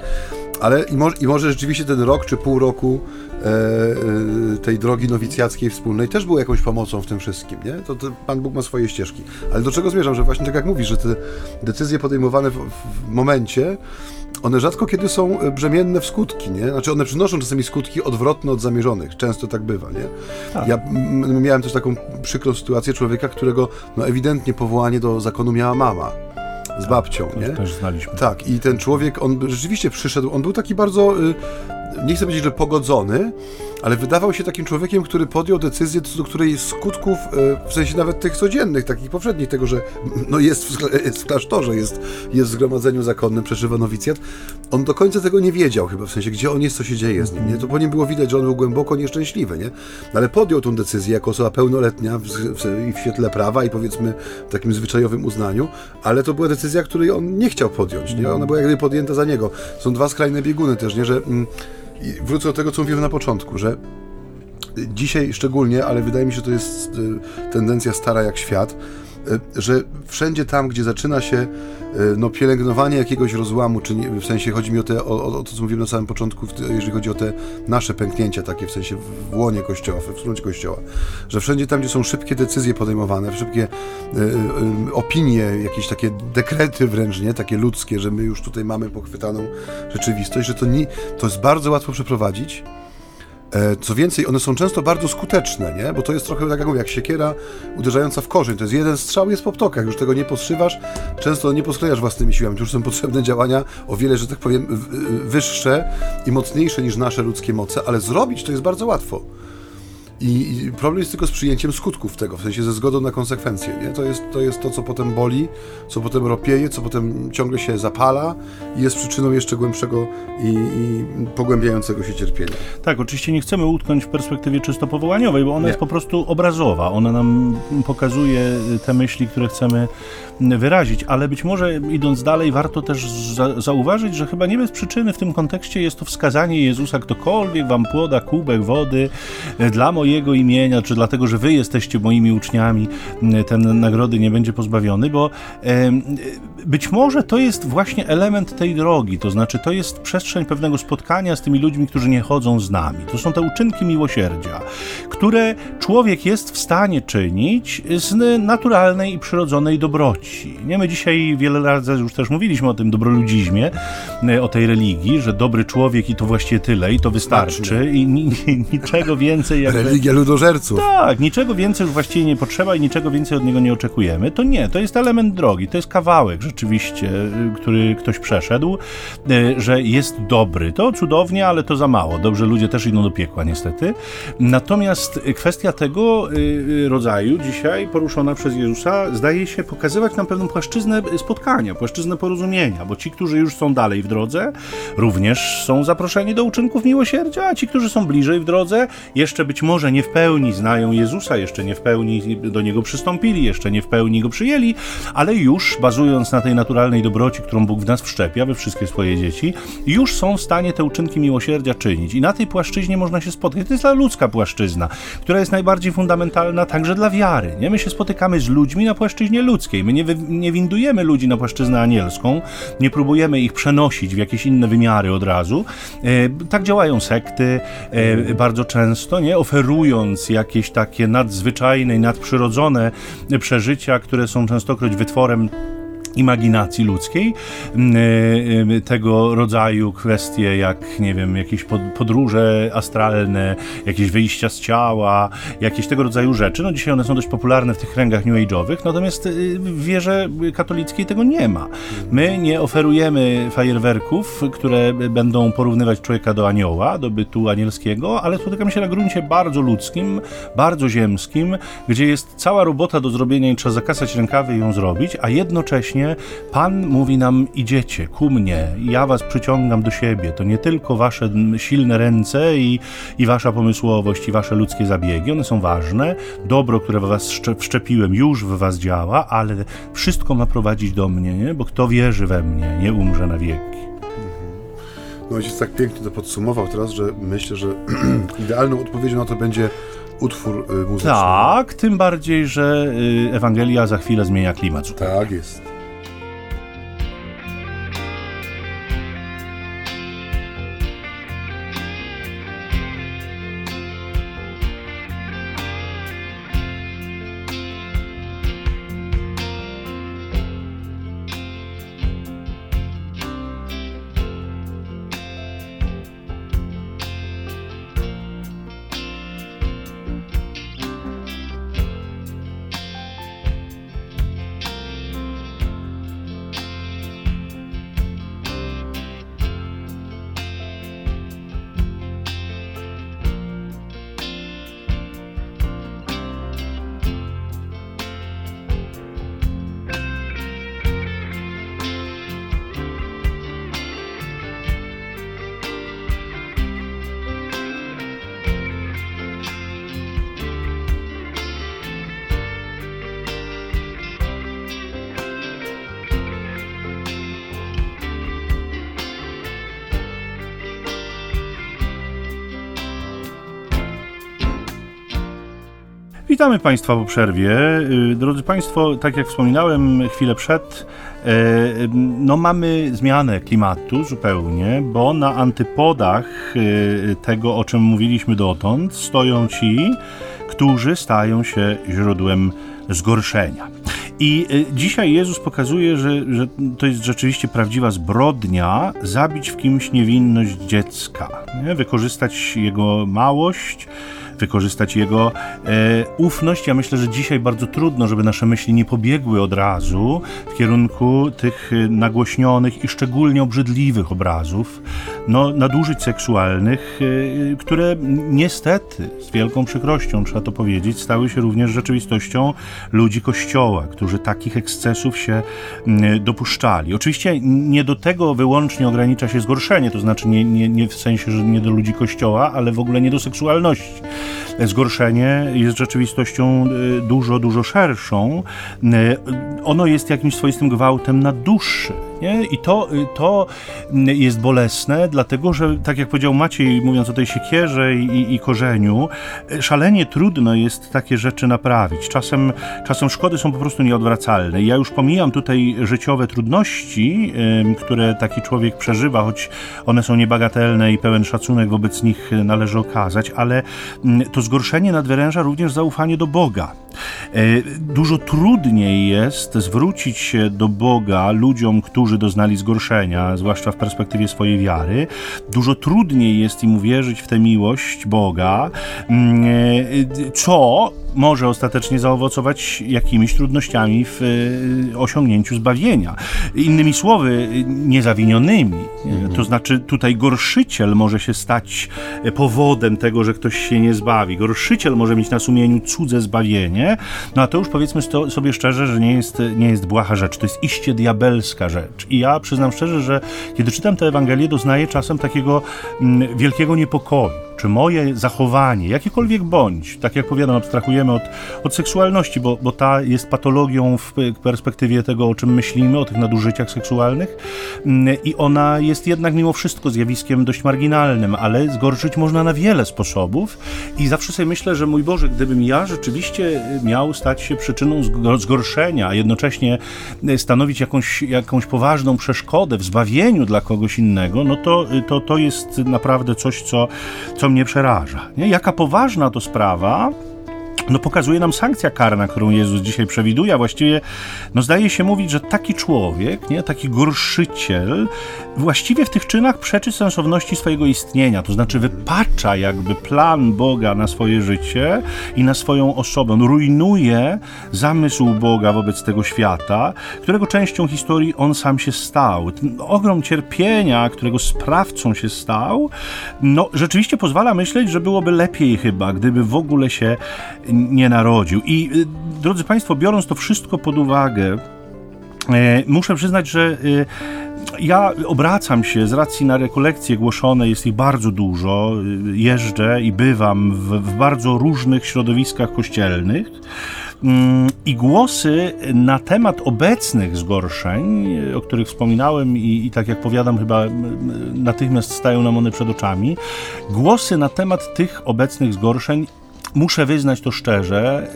Ale i, mo i może rzeczywiście ten rok czy pół roku e, e, tej drogi nowicjackiej wspólnej też był jakąś pomocą w tym wszystkim, nie? To, to, Pan Bóg ma swoje ścieżki. Ale do czego zmierzam? Że właśnie tak jak mówisz, że te decyzje podejmowane w, w momencie one rzadko kiedy są e, brzemienne w skutki, nie? Znaczy one przynoszą czasami skutki odwrotne od zamierzonych. Często tak bywa, nie? Tak. Ja miałem też taką przykrą sytuację człowieka, którego no, ewidentnie powołanie do zakonu miała mama z babcią, nie? też znaliśmy. Tak, i ten człowiek, on rzeczywiście przyszedł, on był taki bardzo, y, nie chcę powiedzieć, że pogodzony, ale wydawał się takim człowiekiem, który podjął decyzję, do której skutków, e, w sensie nawet tych codziennych, takich powszednich, tego, że no jest, w, jest w klasztorze, jest, jest w zgromadzeniu zakonnym, przeżywa nowicjat, on do końca tego nie wiedział chyba, w sensie, gdzie on jest, co się dzieje z nim, nie? To po nim było widać, że on był głęboko nieszczęśliwy, nie? No, ale podjął tą decyzję jako osoba pełnoletnia w, w, w świetle prawa i powiedzmy w takim zwyczajowym uznaniu, ale to była decyzja, której on nie chciał podjąć, nie? Ona była jakby podjęta za niego. Są dwa skrajne bieguny też, nie? Że... Mm, i wrócę do tego, co mówiłem na początku, że dzisiaj szczególnie, ale wydaje mi się, że to jest e, tendencja stara jak świat, że wszędzie tam, gdzie zaczyna się e, no, pielęgnowanie jakiegoś rozłamu, czy nie, w sensie chodzi mi o, te, o, o, to, co mówiłem na samym początku, jeżeli chodzi o te nasze pęknięcia takie, w sensie w łonie kościoła, w wspólnocie kościoła, że wszędzie tam, gdzie są szybkie decyzje podejmowane, szybkie y, y, opinie, jakieś takie dekrety wręcz, nie, takie ludzkie, że my już tutaj mamy pochwytaną rzeczywistość, że to, nie, to jest bardzo łatwo przeprowadzić, E, co więcej, one są często bardzo skuteczne, nie? bo to jest trochę tak jak mówię, jak siekiera uderzająca w korzeń. To jest jeden strzał, jest po ptokach, już tego nie poszywasz, często nie posklejasz własnymi siłami. To już są potrzebne działania o wiele, że tak powiem, wyższe i mocniejsze niż nasze ludzkie moce, ale zrobić to jest bardzo łatwo. I, I, problem jest tylko z przyjęciem skutków tego, w sensie ze zgodą na konsekwencje. Nie? To, jest, to jest to, co potem boli, co potem ropieje, co potem ciągle się zapala i jest przyczyną jeszcze głębszego i, i pogłębiającego się cierpienia. Tak, oczywiście nie chcemy utknąć w perspektywie czysto powołaniowej, bo ona nie. jest po prostu obrazowa. Ona nam pokazuje te myśli, które chcemy wyrazić, ale być może idąc dalej, warto też za zauważyć, że chyba nie bez przyczyny w tym kontekście jest to wskazanie Jezusa, ktokolwiek wam poda kubek wody dla mojej mojego imienia, czy dlatego, że wy jesteście moimi uczniami, ten nagrody nie będzie pozbawiony, bo być może to jest właśnie element tej drogi, to znaczy to jest przestrzeń pewnego spotkania z tymi ludźmi, którzy nie chodzą z nami. To są te uczynki miłosierdzia, które człowiek jest w stanie czynić z naturalnej i przyrodzonej dobroci. Nie, my dzisiaj wiele razy już też mówiliśmy o tym dobroludzizmie, o tej religii, że dobry człowiek i to właściwie tyle, i to wystarczy, i ni, ni, niczego więcej jakby religia ludożerców. Tak, niczego więcej już właściwie nie potrzeba i niczego więcej od niego nie oczekujemy. To nie, to jest element drogi, to jest kawałek rzeczywiście, y, który ktoś przeszedł, y, że jest dobry. To cudownie, ale to za mało. Dobrze, ludzie też idą do piekła niestety. Natomiast kwestia tego y, rodzaju dzisiaj poruszona przez Jezusa zdaje się pokazywać nam pewną płaszczyznę spotkania, płaszczyznę porozumienia, bo ci, którzy już są dalej w drodze, również są zaproszeni do uczynków miłosierdzia, a ci, którzy są bliżej w drodze, jeszcze być może nie w pełni znają Jezusa, jeszcze nie w pełni do Niego przystąpili, jeszcze nie w pełni Go przyjęli, ale już bazując na tej naturalnej dobroci, którą Bóg w nas wszczepia, we wszystkie swoje dzieci, już są w stanie te uczynki miłosierdzia czynić. I na tej płaszczyźnie można się spotkać. To jest ta ludzka płaszczyzna, która jest najbardziej fundamentalna także dla wiary. Nie? My się spotykamy z ludźmi na płaszczyźnie ludzkiej. My nie, nie windujemy ludzi na płaszczyznę anielską, nie próbujemy ich przenosić w jakieś inne wymiary od razu. E, tak działają sekty e, bardzo często, nie? Oferują oferując jakieś takie nadzwyczajne i nadprzyrodzone przeżycia, które są częstokroć wytworem imaginacji ludzkiej, mm, y, y, tego rodzaju kwestie jak, nie wiem, jakieś podróże astralne, jakieś wyjścia z ciała, jakieś tego rodzaju rzeczy. No dzisiaj one są dość popularne w tych kręgach new age'owych, natomiast y, w wierze katolickiej tego nie ma. My nie oferujemy fajerwerków, które będą porównywać człowieka do anioła, do bytu anielskiego, ale spotykamy się na gruncie bardzo ludzkim, bardzo ziemskim, gdzie jest cała robota do zrobienia i trzeba zakasać rękawy i ją zrobić, a jednocześnie Pan mówi nam: idziecie ku mnie, ja was przyciągam do siebie. To nie tylko wasze silne ręce i, i wasza pomysłowość, i wasze ludzkie zabiegi, one są ważne. Dobro, które w was wszczepiłem, już w was działa, ale wszystko ma prowadzić do mnie, nie? bo kto wierzy we mnie, nie umrze na wieki. No ojciec tak pięknie to podsumował teraz, że myślę, że idealną odpowiedzią na to będzie utwór y, muzyczny. Tak, tym bardziej, że y, Ewangelia za chwilę zmienia klimat. Tak jest. Witamy Państwa po przerwie. Y, drodzy Państwo, tak jak wspominałem chwilę przed, y, no mamy zmianę klimatu zupełnie, bo na antypodach y, tego, o czym mówiliśmy dotąd, stoją ci, którzy stają się źródłem zgorszenia. I dzisiaj Jezus pokazuje, że, że to jest rzeczywiście prawdziwa zbrodnia zabić w kimś niewinność dziecka, nie? wykorzystać jego małość, wykorzystać jego e, ufność. Ja myślę, że dzisiaj bardzo trudno, żeby nasze myśli nie pobiegły od razu w kierunku tych e, nagłośnionych i szczególnie obrzydliwych obrazów, no, nadużyć seksualnych, e, które niestety, z wielką przykrością trzeba to powiedzieć, stały się również rzeczywistością ludzi Kościoła, którzy takich ekscesów się dopuszczali. Oczywiście nie do tego wyłącznie ogranicza się zgorszenie, to znaczy nie, nie, nie w sensie, że nie do ludzi Kościoła, ale w ogóle nie do seksualności zgorszenie jest rzeczywistością e, dużo, dużo szerszą. E, ono jest jakimś swoistym gwałtem na duszy. Nie? I to, to jest bolesne, dlatego że, tak jak powiedział Maciej, mówiąc o tej siekierze i, i korzeniu, szalenie trudno jest takie rzeczy naprawić. Czasem, czasem szkody są po prostu nieodwracalne. Ja już pomijam tutaj życiowe trudności, które taki człowiek przeżywa, choć one są niebagatelne i pełen szacunek wobec nich należy okazać, ale to zgorszenie nadwyręża również zaufanie do Boga. E, dużo trudniej jest zwrócić się do Boga ludziom, którzy doznali zgorszenia, zwłaszcza w perspektywie swojej wiary. Dużo trudniej jest im uwierzyć w tę miłość Boga, mm, e, co może ostatecznie zaowocować jakimiś trudnościami w e, osiągnięciu zbawienia. Innymi słowy, niezawinionymi. Mhm. To znaczy, tutaj gorszyciel może się stać powodem tego, że ktoś się nie zbawi. Gorszyciel może mieć na sumieniu cudze zbawienie, no a to już powiedzmy sobie szczerze, że nie jest, nie jest błaha rzecz. To jest iście diabelska rzecz. I ja przyznam szczerze, że kiedy czytam tę Ewangelię, doznaję czasem takiego mm, wielkiego niepokoju czy moje zachowanie, jakiekolwiek bądź, tak jak powiadam, abstrahujemy od, od seksualności, bo, bo ta jest patologią w perspektywie tego, o czym myślimy, o tych nadużyciach seksualnych mm, i ona jest jednak mimo wszystko zjawiskiem dość marginalnym, ale zgorszyć można na wiele sposobów i zawsze sobie myślę, że mój Boże, gdybym ja rzeczywiście miał stać się przyczyną zgorszenia, a jednocześnie stanowić jakąś, jakąś poważną przeszkodę w zbawieniu dla kogoś innego, no to to, to jest naprawdę coś, co, co mnie przeraża. Nie? Jaka poważna to sprawa, no pokazuje nam sankcja karna, którą Jezus dzisiaj przewiduje, a właściwie no zdaje się mówić, że taki człowiek, nie, taki gorszyciel właściwie w tych czynach przeczy sensowności swojego istnienia, to znaczy wypacza jakby plan Boga na swoje życie i na swoją osobę. On rujnuje zamysł Boga wobec tego świata, którego częścią historii on sam się stał. Ten ogrom cierpienia, którego sprawcą się stał, no rzeczywiście pozwala myśleć, że byłoby lepiej chyba, gdyby w ogóle się nie narodził. I y, drodzy Państwo, biorąc to wszystko pod uwagę, muszę przyznać, że ja obracam się z racji na rekolekcje głoszone, jest ich bardzo dużo. Jeżdżę i bywam w, w bardzo różnych środowiskach kościelnych. I głosy na temat obecnych zgorszeń, o których wspominałem, i, i, tak jak powiadam, chyba natychmiast stają nam one przed oczami. Głosy na temat tych obecnych zgorszeń, muszę wyznać to szczerze,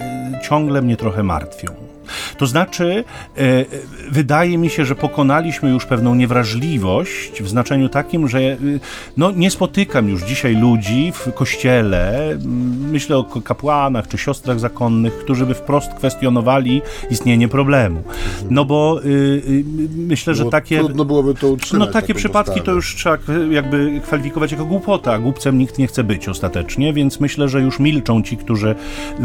ciągle mnie trochę martwią. To znaczy, e, wydaje mi się, że pokonaliśmy już pewną niewrażliwość w znaczeniu takim, że e, no, nie spotykam już dzisiaj ludzi w kościele, myślę o kapłanach czy siostrach zakonnych, którzy by wprost kwestionowali istnienie problemu. No bo y, y, myślę, że takie. Trudno byłoby to utrzymać. No takie przypadki postawę. to już trzeba jakby kwalifikować jako głupota, a głupcem nikt nie chce być ostatecznie, więc myślę, że już milczą ci, którzy,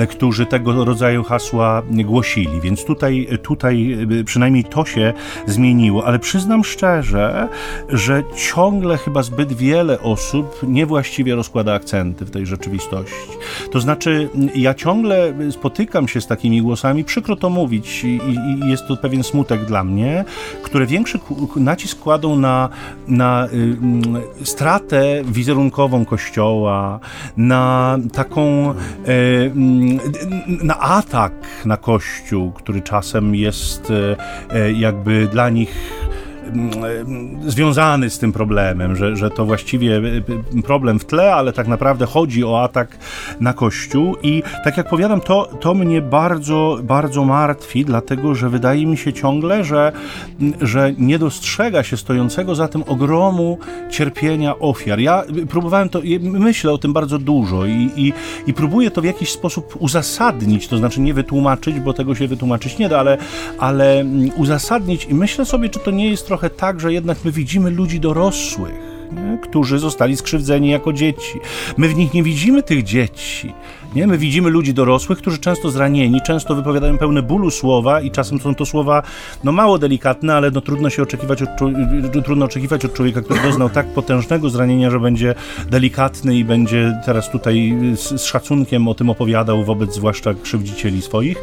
którzy tego rodzaju hasła głosili. Więc tutaj, tutaj y, przynajmniej to się zmieniło, ale przyznam szczerze, że ciągle chyba zbyt wiele osób niewłaściwie rozkłada akcenty w tej rzeczywistości. To znaczy, ja ciągle spotykam się z takimi głosami, przykro to mówić, i, i jest to pewien smutek dla mnie, które większy nacisk kładą na, na y, stratę wizerunkową Kościoła, na taką, y, na atak na Kościół, który czasem jest e, e, jakby dla nich związany z tym problemem, że, że to właściwie e, problem w tle, ale tak naprawdę chodzi o atak na Kościół i tak jak powiadam, to, to mnie bardzo, bardzo martwi, dlatego że wydaje mi się ciągle, że, że nie dostrzega się stojącego za tym ogromu cierpienia ofiar. Ja próbowałem to, myślę o tym bardzo dużo i, i, i próbuję to w jakiś sposób uzasadnić, to znaczy nie wytłumaczyć, bo tego się wytłumaczyć nie da, ale, ale uzasadnić i myślę sobie, czy to nie jest trochę tak, że jednak my widzimy ludzi dorosłych, nie? którzy zostali skrzywdzeni jako dzieci. My w nich nie widzimy tych dzieci. Nie? My widzimy ludzi dorosłych, którzy często zranieni, często wypowiadają pełne bólu słowa i czasem są to słowa no, mało delikatne, ale no, trudno się oczekiwać od, trudno oczekiwać od człowieka, który doznał tak potężnego zranienia, że będzie delikatny i będzie teraz tutaj z, z szacunkiem o tym opowiadał wobec zwłaszcza krzywdzicieli swoich.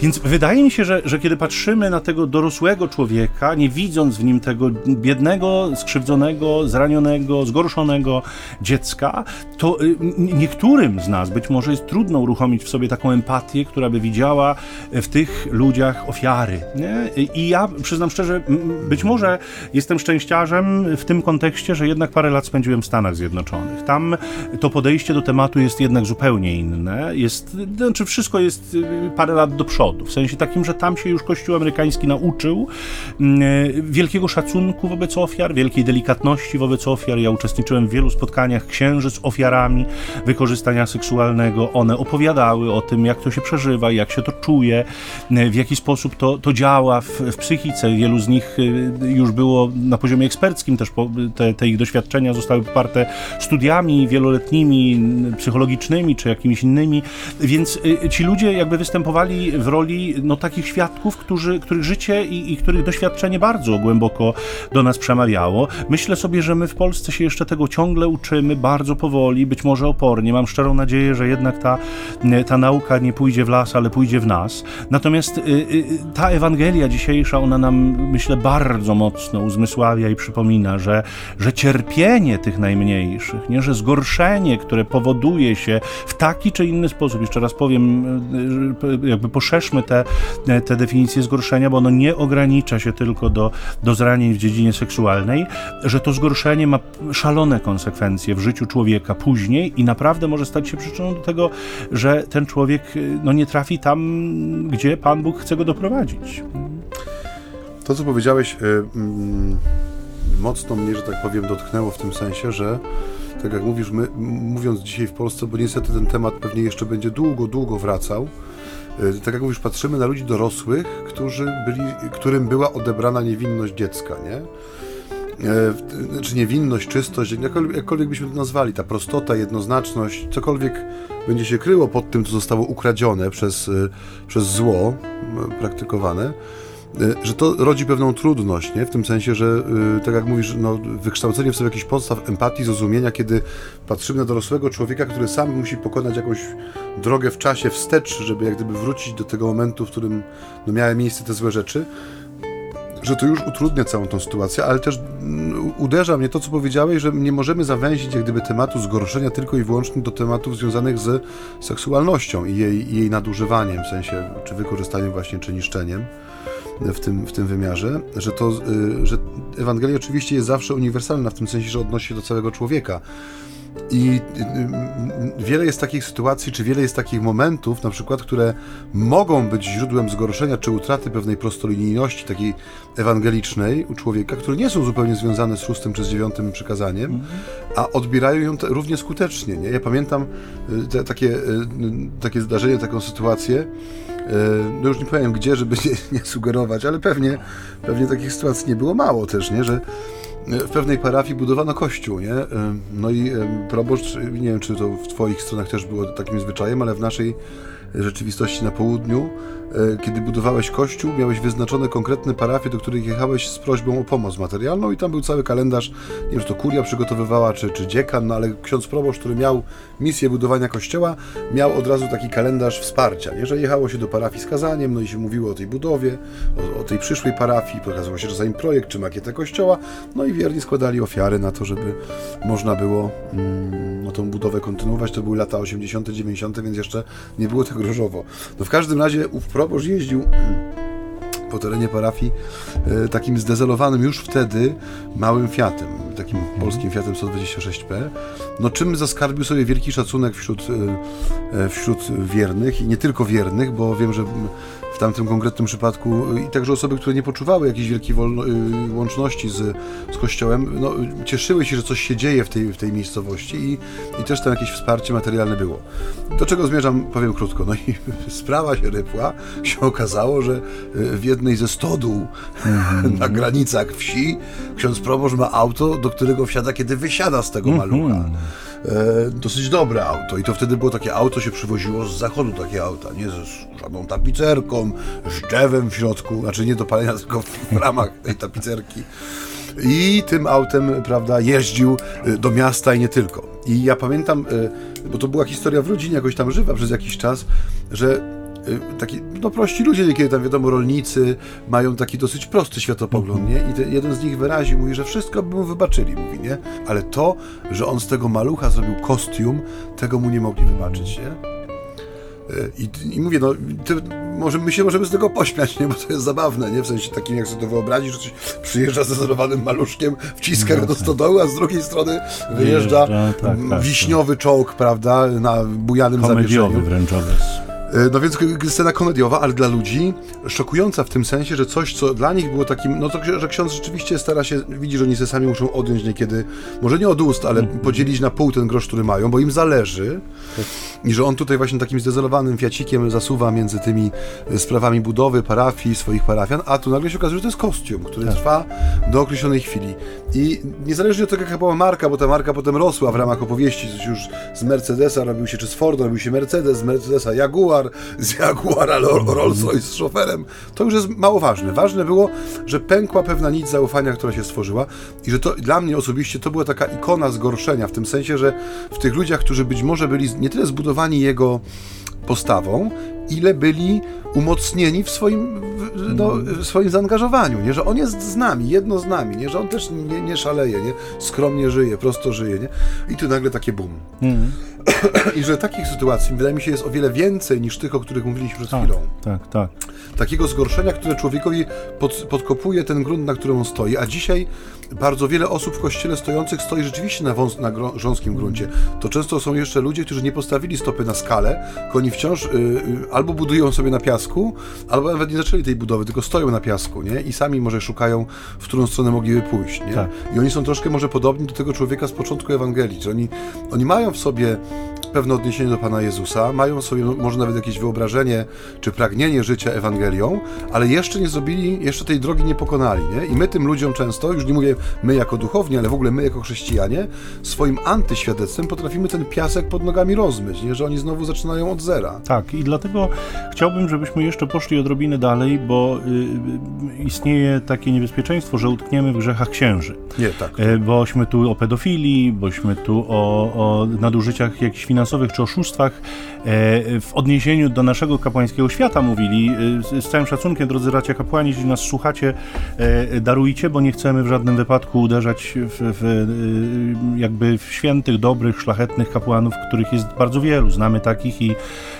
Więc wydaje mi się, że, że kiedy patrzymy na tego dorosłego człowieka, nie widząc w nim tego biednego, skrzywdzonego, zranionego, zgorszonego dziecka, to y, niektórym z nas być może jest trudno uruchomić w sobie taką empatię, która by widziała w tych ludziach ofiary. Nie? I ja przyznam szczerze, być może jestem szczęściarzem w tym kontekście, że jednak parę lat spędziłem w Stanach Zjednoczonych. Tam to podejście do tematu jest jednak zupełnie inne. Jest, znaczy wszystko jest y, parę lat do przodu W sensie takim, że tam się już Kościół amerykański nauczył mm, e, wielkiego szacunku wobec ofiar, wielkiej delikatności wobec ofiar. Ja uczestniczyłem w wielu spotkaniach księży z ofiarami wykorzystania seksualnego. One opowiadały o tym, jak to się przeżywa, jak się to czuje, e, w jaki sposób to, to działa w, w psychice. Wielu z nich e, już było na poziomie eksperckim, też te, te ich doświadczenia zostały poparte studiami wieloletnimi, psychologicznymi czy jakimiś innymi, więc ci ludzie jakby występowali w roli no, takich świadków, którzy, których życie i, i których doświadczenie bardzo głęboko do nas przemawiało. Myślę sobie, że my w Polsce się jeszcze tego ciągle uczymy, bardzo powoli, być może opornie. Mam szczerą nadzieję, że jednak ta, ta nauka nie pójdzie w las, ale pójdzie w nas. Natomiast y, y, ta Ewangelia dzisiejsza, ona nam, myślę, bardzo mocno uzmysławia i przypomina, że, że cierpienie tych najmniejszych, nie, że zgorszenie, które powoduje się w taki czy inny sposób, jeszcze raz powiem, y, jakby poszerzę rozszerzmy te, te definicje zgorszenia, bo ono nie ogranicza się tylko do, do zranień w dziedzinie seksualnej, że to zgorszenie ma szalone konsekwencje w życiu człowieka później i naprawdę może stać się przyczyną do tego, że ten człowiek no, nie trafi tam, gdzie Pan Bóg chce go doprowadzić. To, co powiedziałeś, y, mm, mocno mnie, że tak powiem, dotknęło w tym sensie, że tak jak mówisz, my, mówiąc dzisiaj w Polsce, bo niestety ten temat pewnie jeszcze będzie długo, długo wracał, Y, tak jak mówisz, patrzymy na ludzi dorosłych, którzy byli, którym była odebrana niewinność dziecka, nie? E, znaczy niewinność, czystość, jakkolwiek, jakkolwiek byśmy to nazwali, ta prostota, jednoznaczność, cokolwiek będzie się kryło pod tym, co zostało ukradzione przez, y, przez zło praktykowane, Y, że to rodzi pewną trudność, nie? w tym sensie, że y, tak jak mówisz, no, wykształcenie w sobie jakichś podstaw empatii, zrozumienia, kiedy patrzymy na dorosłego człowieka, który sam musi pokonać jakąś drogę w czasie wstecz, żeby jak gdyby wrócić do tego momentu, w którym no, miały miejsce te złe rzeczy, że to już utrudnia całą tą sytuację, ale też mm, uderza mnie to, co powiedziałeś, że nie możemy zawęzić jak gdyby tematu zgorszenia tylko i wyłącznie do tematów związanych z seksualnością i jej, i jej nadużywaniem, w sensie czy wykorzystaniem właśnie, czy niszczeniem w tym, w tym wymiarze, że to, y, że Ewangelia oczywiście jest zawsze uniwersalna w tym sensie, że odnosi się do całego człowieka. I y, y, wiele jest takich sytuacji, czy wiele jest takich momentów, na przykład, które mogą być źródłem zgorszenia czy utraty pewnej prostolinijności takiej ewangelicznej u człowieka, które nie są zupełnie związane z szóstym czy z dziewiątym przykazaniem, a odbierają ją równie skutecznie. Nie? Ja pamiętam te, takie, takie zdarzenie, taką sytuację, no już nie powiem gdzie, żeby nie, nie, sugerować, ale pewnie, pewnie takich sytuacji nie było mało też, nie? że w pewnej parafii budowano kościół, nie? No i proboszcz, nie wiem czy to w twoich stronach też było takim zwyczajem, ale w naszej rzeczywistości na południu E, kiedy budowałeś kościół, miałeś wyznaczone konkretne parafie, do których jechałeś z prośbą o pomoc materialną i tam był cały kalendarz, nie wiem, czy to kuria przygotowywała, czy, czy dziekan, no ale ksiądz proboszcz, który miał misję budowania kościoła, miał od razu taki kalendarz wsparcia, nie? że jechało się do parafii z kazaniem, no i się mówiło o tej budowie, o, o tej przyszłej parafii, pokazywał się czasami projekt, czy makietę kościoła, no i wierni składali ofiary na to, żeby można było mm, tą budowę kontynuować. To były lata 80., 90., więc jeszcze nie było tak różowo. No w każdym razie proboszcz jeździł po terenie parafii e, takim zdezelowanym już wtedy małym Fiatem, takim mhm. polskim Fiatem 126P, no czym zaskarbił sobie wielki szacunek wśród, e, e, wśród wiernych i nie tylko wiernych, bo wiem, że w tamtym konkretnym przypadku i także osoby, które nie poczuwały jakiejś wielkiej y, łączności z, z Kościołem, no, cieszyły się, że coś się dzieje w tej, w tej miejscowości i, i też tam jakieś wsparcie materialne było. Do czego zmierzam, powiem krótko. No i sprawa się rypła. Się okazało, że w jednej ze stodół mm-hmm. na granicach wsi ksiądz proboszcz ma auto, do którego wsiada, kiedy wysiada z tego malucha. Mm-hmm e, dosyć dobre auto. I to wtedy było takie auto, się przywoziło z zachodu takie auta, nie z żadną tapicerką, z drzewem w środku, znaczy nie do palenia, tylko w ramach tej tapicerki. I tym autem, prawda, jeździł e, do miasta i nie tylko. I ja pamiętam, e, bo to była historia w rodzinie jakoś tam żywa przez jakiś czas, że taki, no prości ludzie, niekiedy tam wiadomo, rolnicy mają taki dosyć prosty światopogląd, nie? I te, jeden z nich wyraził, mówi, że wszystko by mu wybaczyli, mówi, nie? Ale to, że on z tego malucha zrobił kostium, tego mu nie mogli wybaczyć, nie? Y, I, I, mówię, no, ty, może my się możemy z tego pośmiać, nie? Bo to jest zabawne, nie? W sensie takim, jak sobie to wyobrazić, że coś przyjeżdża ze zerowanym maluszkiem, wciska go do stodoły, a z drugiej strony wyjeżdża, tak, tak, wiśniowy tak. czołg, prawda, na bujanym Komediowy zawieszeniu. wręcz E, no więc scena komediowa, ale dla ludzi szokująca w tym sensie, że coś, co dla nich było takim, no to, że ksiądz rzeczywiście stara się, widzi, że oni se sami muszą odjąć niekiedy, może nie od ust, ale mm -hmm. podzielić na pół ten grosz, który mają, bo im zależy i że on tutaj właśnie takim zdezelowanym fiacikiem zasuwa między tymi e, sprawami budowy, parafii, swoich parafian, a tu nagle się okazuje, że to jest kostium, który tak. trwa do określonej chwili. I niezależnie od tego, jaka była marka, bo ta marka potem rosła w ramach opowieści, coś już z Mercedesa robił się, czy z Forda robił się Mercedes, z Mercedesa Jaguar, Jaguar, z Jaguara Rolls-Royce z szoferem, to już jest mało ważne. Ważne było, że pękła pewna nić zaufania, która się stworzyła i że to dla mnie osobiście to była taka ikona zgorszenia, w tym sensie, że w tych ludziach, którzy być może byli nie tyle zbudowani jego postawą, ile byli umocnieni w swoim, no, w swoim zaangażowaniu, nie? że on jest z nami, jedno z nami, nie? że on też nie, nie szaleje, nie? skromnie żyje, prosto żyje. Nie? I tu nagle takie bum. Mm. I że takich sytuacji, wydaje mi się, jest o wiele więcej niż tych, o których mówiliśmy przed tak, chwilą. Tak, tak. Takiego zgorszenia, które człowiekowi pod, podkopuje ten grunt, na którym on stoi. A dzisiaj bardzo wiele osób w kościele stojących stoi rzeczywiście na, wąs, na grząskim gruncie. To często są jeszcze ludzie, którzy nie postawili stopy na skalę, tylko oni wciąż y, y, albo budują sobie na piasku, albo nawet nie zaczęli tej budowy, tylko stoją na piasku, nie? I sami może szukają, w którą stronę mogliby pójść, nie? Tak. I oni są troszkę może podobni do tego człowieka z początku Ewangelii, że oni, oni mają w sobie pewne odniesienie do Pana Jezusa, mają sobie może nawet jakieś wyobrażenie czy pragnienie życia Ewangelią, ale jeszcze nie zrobili, jeszcze tej drogi nie pokonali, nie? I my tym ludziom często, już nie mówię my jako duchowni, ale w ogóle my jako chrześcijanie, swoim antyświadectwem potrafimy ten piasek pod nogami rozmyć, nie? Że oni znowu zaczynają od zera. Tak, i dlatego chciałbym, żebyśmy jeszcze poszli odrobinę dalej, bo y, istnieje takie niebezpieczeństwo, że utkniemy w grzechach księży. Nie, tak. Y, bośmy tu o pedofilii, bośmy tu o, o nadużyciach jakichś finansowych czy oszustwach e, w odniesieniu do naszego kapłańskiego świata mówili. E, z całym szacunkiem, drodzy bracia kapłani, jeśli nas słuchacie, darujcie, bo nie chcemy w żadnym wypadku uderzać w, w jakby w świętych, dobrych, szlachetnych kapłanów, których jest bardzo wielu. Znamy takich i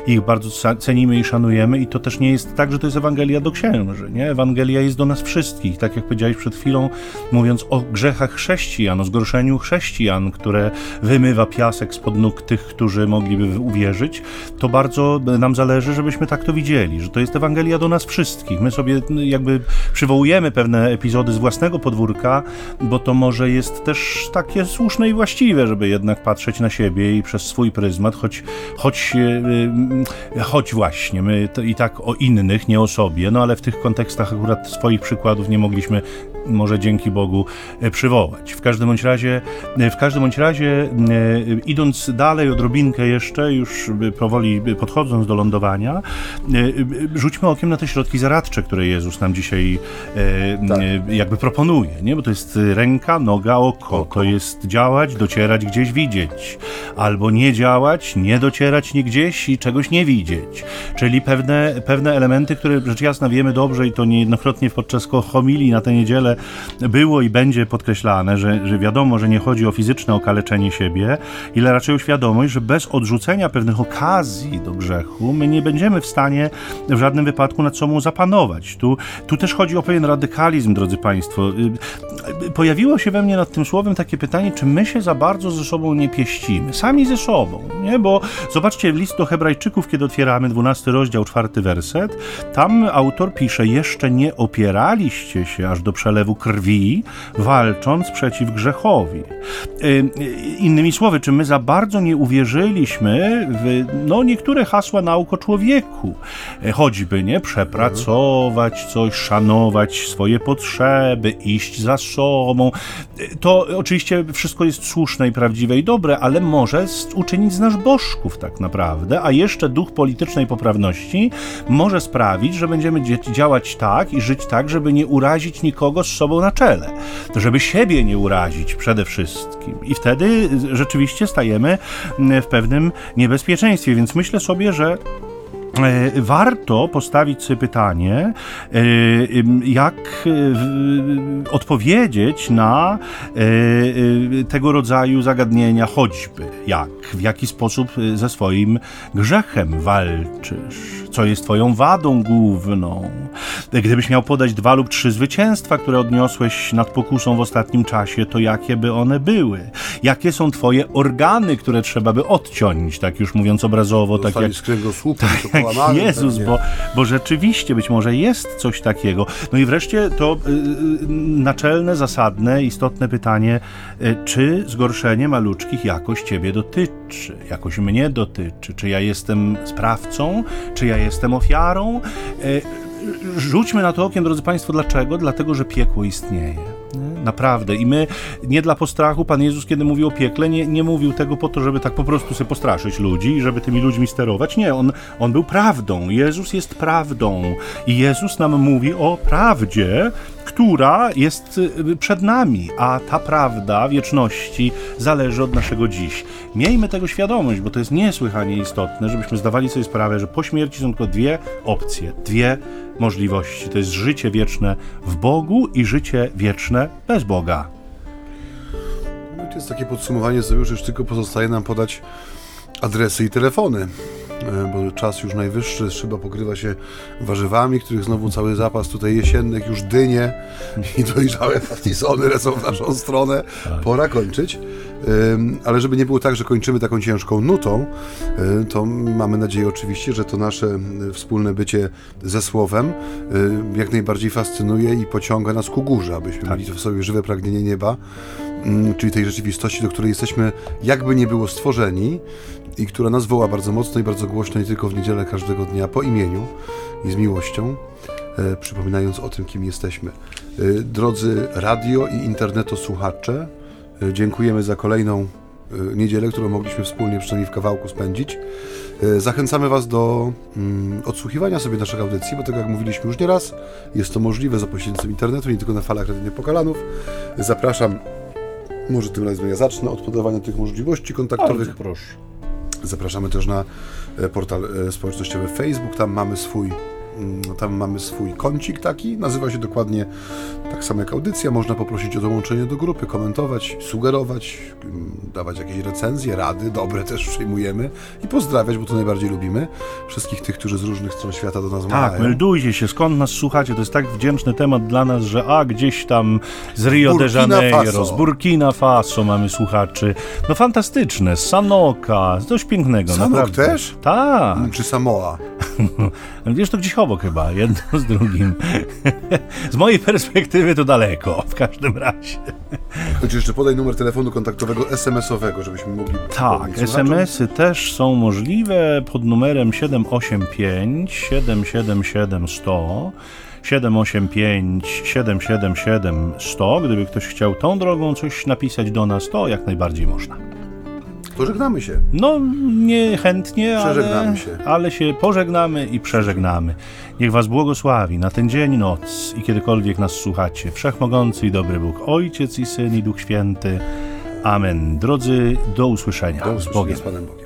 ich bardzo cenimy i szanujemy i to też nie jest tak, że to jest Ewangelia do księży, nie? Ewangelia jest do nas wszystkich, tak jak powiedziałeś przed chwilą, mówiąc o grzechach chrześcijan, o zgorszeniu chrześcijan, które wymywa piasek spod nóg tych, którzy mogliby uwierzyć, to bardzo nam zależy, żebyśmy tak to widzieli, że to jest Ewangelia do nas wszystkich. My sobie jakby przywołujemy pewne epizody z własnego podwórka, bo to może jest też takie słuszne i właściwe, żeby jednak patrzeć na siebie i przez swój pryzmat, choć, choć, e, choć właśnie my i tak o innych, nie o sobie, no ale w tych kontekstach akurat swoich przykładów nie mogliśmy może dzięki Bogu e, przywołać. W każdym bądź razie, e, w każdym bądź razie e, idąc dalej odrobinkę jeszcze, już powoli podchodząc do lądowania, rzućmy okiem na te środki zaradcze, które Jezus nam dzisiaj tak. jakby proponuje, nie? bo to jest ręka, noga, oko. To jest działać, docierać, gdzieś widzieć. Albo nie działać, nie docierać nigdzieś i czegoś nie widzieć. Czyli pewne, pewne elementy, które rzecz jasna wiemy dobrze i to niejednokrotnie podczas homilii na tę niedzielę było i będzie podkreślane, że, że wiadomo, że nie chodzi o fizyczne okaleczenie siebie, ile raczej o świadomość, że bez odrzucenia pewnych okazji do grzechu my nie będziemy w stanie w żadnym wypadku nad sobą zapanować. Tu, tu też chodzi o pewien radykalizm, drodzy Państwo. Y, pojawiło się we mnie nad tym słowem takie pytanie, czy my się za bardzo ze sobą nie pieścimy, sami ze sobą, nie? Bo zobaczcie list do Hebrajczyków, kiedy otwieramy 12 rozdział, czwarty werset, tam autor pisze, jeszcze nie opieraliście się aż do przelewu krwi, walcząc przeciw grzechowi. Y, innymi słowy, czy my za bardzo nie uwierzyliśmy w no, niektóre hasła nauk o człowieku, e, choćby nie przepracować coś, szanować swoje potrzeby, iść za to oczywiście wszystko jest słuszne i prawdziwe i dobre, ale może uczynić z nas bożków tak naprawdę, a jeszcze duch politycznej poprawności może sprawić, że będziemy działać tak i żyć tak, żeby nie urazić nikogo z sobą na czele, żeby siebie nie urazić przede wszystkim. I wtedy rzeczywiście stajemy w pewnym niebezpieczeństwie. Więc myślę sobie, że warto postawić sobie pytanie, e, jak e, odpowiedzieć na tego rodzaju zagadnienia, choćby jak, w jaki sposób ze swoim grzechem walczysz co jest Twoją wadą główną. Gdybyś miał podać dwa lub trzy zwycięstwa, które odniosłeś nad pokusą w ostatnim czasie, to jakie by one były? Jakie są Twoje organy, które trzeba by odciąć, tak już mówiąc obrazowo, tak jak, z kręgosłupem, tak jak Jezus, bo, bo rzeczywiście być może jest coś takiego. No i wreszcie to y, y, naczelne, zasadne, istotne pytanie, y, czy zgorszenie maluczkich jakoś Ciebie dotyczy, jakoś mnie dotyczy, czy ja jestem sprawcą, czy ja jestem ofiarą. E, rzućmy na to okiem, drodzy Państwo, dlaczego? Dlatego, że piekło istnieje. Naprawdę. I my nie dla postrachu, Pan Jezus, kiedy mówił o piekle, nie, nie mówił tego po to, żeby tak po prostu sobie postraszyć ludzi i żeby tymi ludźmi sterować. Nie, on, on był prawdą. Jezus jest prawdą. I Jezus nam mówi o prawdzie, która jest y, przed nami, a ta prawda wieczności zależy od naszego dziś. Miejmy tego świadomość, bo to jest niesłychanie istotne, żebyśmy zdawali sobie sprawę, że po śmierci są tylko dwie opcje, dwie możliwości. To jest życie wieczne w Bogu i życie wieczne bez Boga. No to jest takie podsumowanie sobie, już tylko pozostaje nam podać adresy i telefony. E, bo czas już najwyższy, szyba pokrywa się warzywami, których znowu cały zapas tutaj jesiennych, już dynie i dojrzałe patisony lecą w naszą stronę. Tak. Pora kończyć. Ale żeby nie było tak, że kończymy taką ciężką nutą, e, to mamy nadzieję oczywiście, że to nasze wspólne bycie ze Słowem e, jak najbardziej fascynuje i pociąga nas ku górze, abyśmy tak. mieli w sobie żywe pragnienie nieba, czyli tej rzeczywistości, do której jesteśmy jakby nie było stworzeni i która nas woła bardzo mocno i bardzo głośno, nie tylko w niedzielę każdego dnia, po imieniu i z miłością, e, przypominając o tym, kim jesteśmy. E, drodzy radio i internetu słuchacze, e, dziękujemy za kolejną niedzielę, którą mogliśmy wspólnie przynajmniej w kawałku spędzić. Zachęcamy Was do mm, odsłuchiwania sobie naszych audycji, bo tak jak mówiliśmy już nieraz, jest to możliwe za pośrednictwem internetu, nie tylko na falach Radyny Pokalanów. Zapraszam, może tym razem ja zacznę od podawania tych możliwości kontaktowych. Bardzo proszę. Zapraszamy też na e, portal e, społecznościowy Facebook. Tam mamy swój tam mamy swój kącik taki, nazywa się dokładnie tak samo jak audycja. Można poprosić o dołączenie do grupy, komentować, sugerować, mm, dawać jakieś recenzje, rady, dobre też przyjmujemy i pozdrawiać, bo to najbardziej lubimy. Wszystkich tych, którzy z różnych stron świata do nas Tak, machają. meldujcie się, skąd nas słuchacie. To jest tak wdzięczny temat dla nas, że a gdzieś tam z Rio de Janeiro, Faso. z Burkina Faso mamy słuchaczy. No fantastyczne, z Sanoka, coś pięknego. Sanok naprawdę. też? Tak. Czy Samoa? Wiesz, to gdzieś obok chyba, jedno z drugim. z mojej perspektywy to daleko, w każdym razie. Choć jeszcze podaj numer telefonu kontaktowego SMS-owego, żebyśmy mogli Tak. SMS-y też są możliwe pod numerem 785 777 100. 785 777 100. Gdyby ktoś chciał tą drogą coś napisać do nas, to jak najbardziej można. Pożegnamy się. No, niechętnie, ale, się. ale się pożegnamy i przeżegnamy. Niech Was błogosławi na ten dzień, noc i kiedykolwiek nas słuchacie. Wszechmogący i dobry Bóg, Ojciec i Syn i Duch Święty. Amen. Drodzy, do usłyszenia. Do z usłyszenia Bogiem. z Panem Bogiem.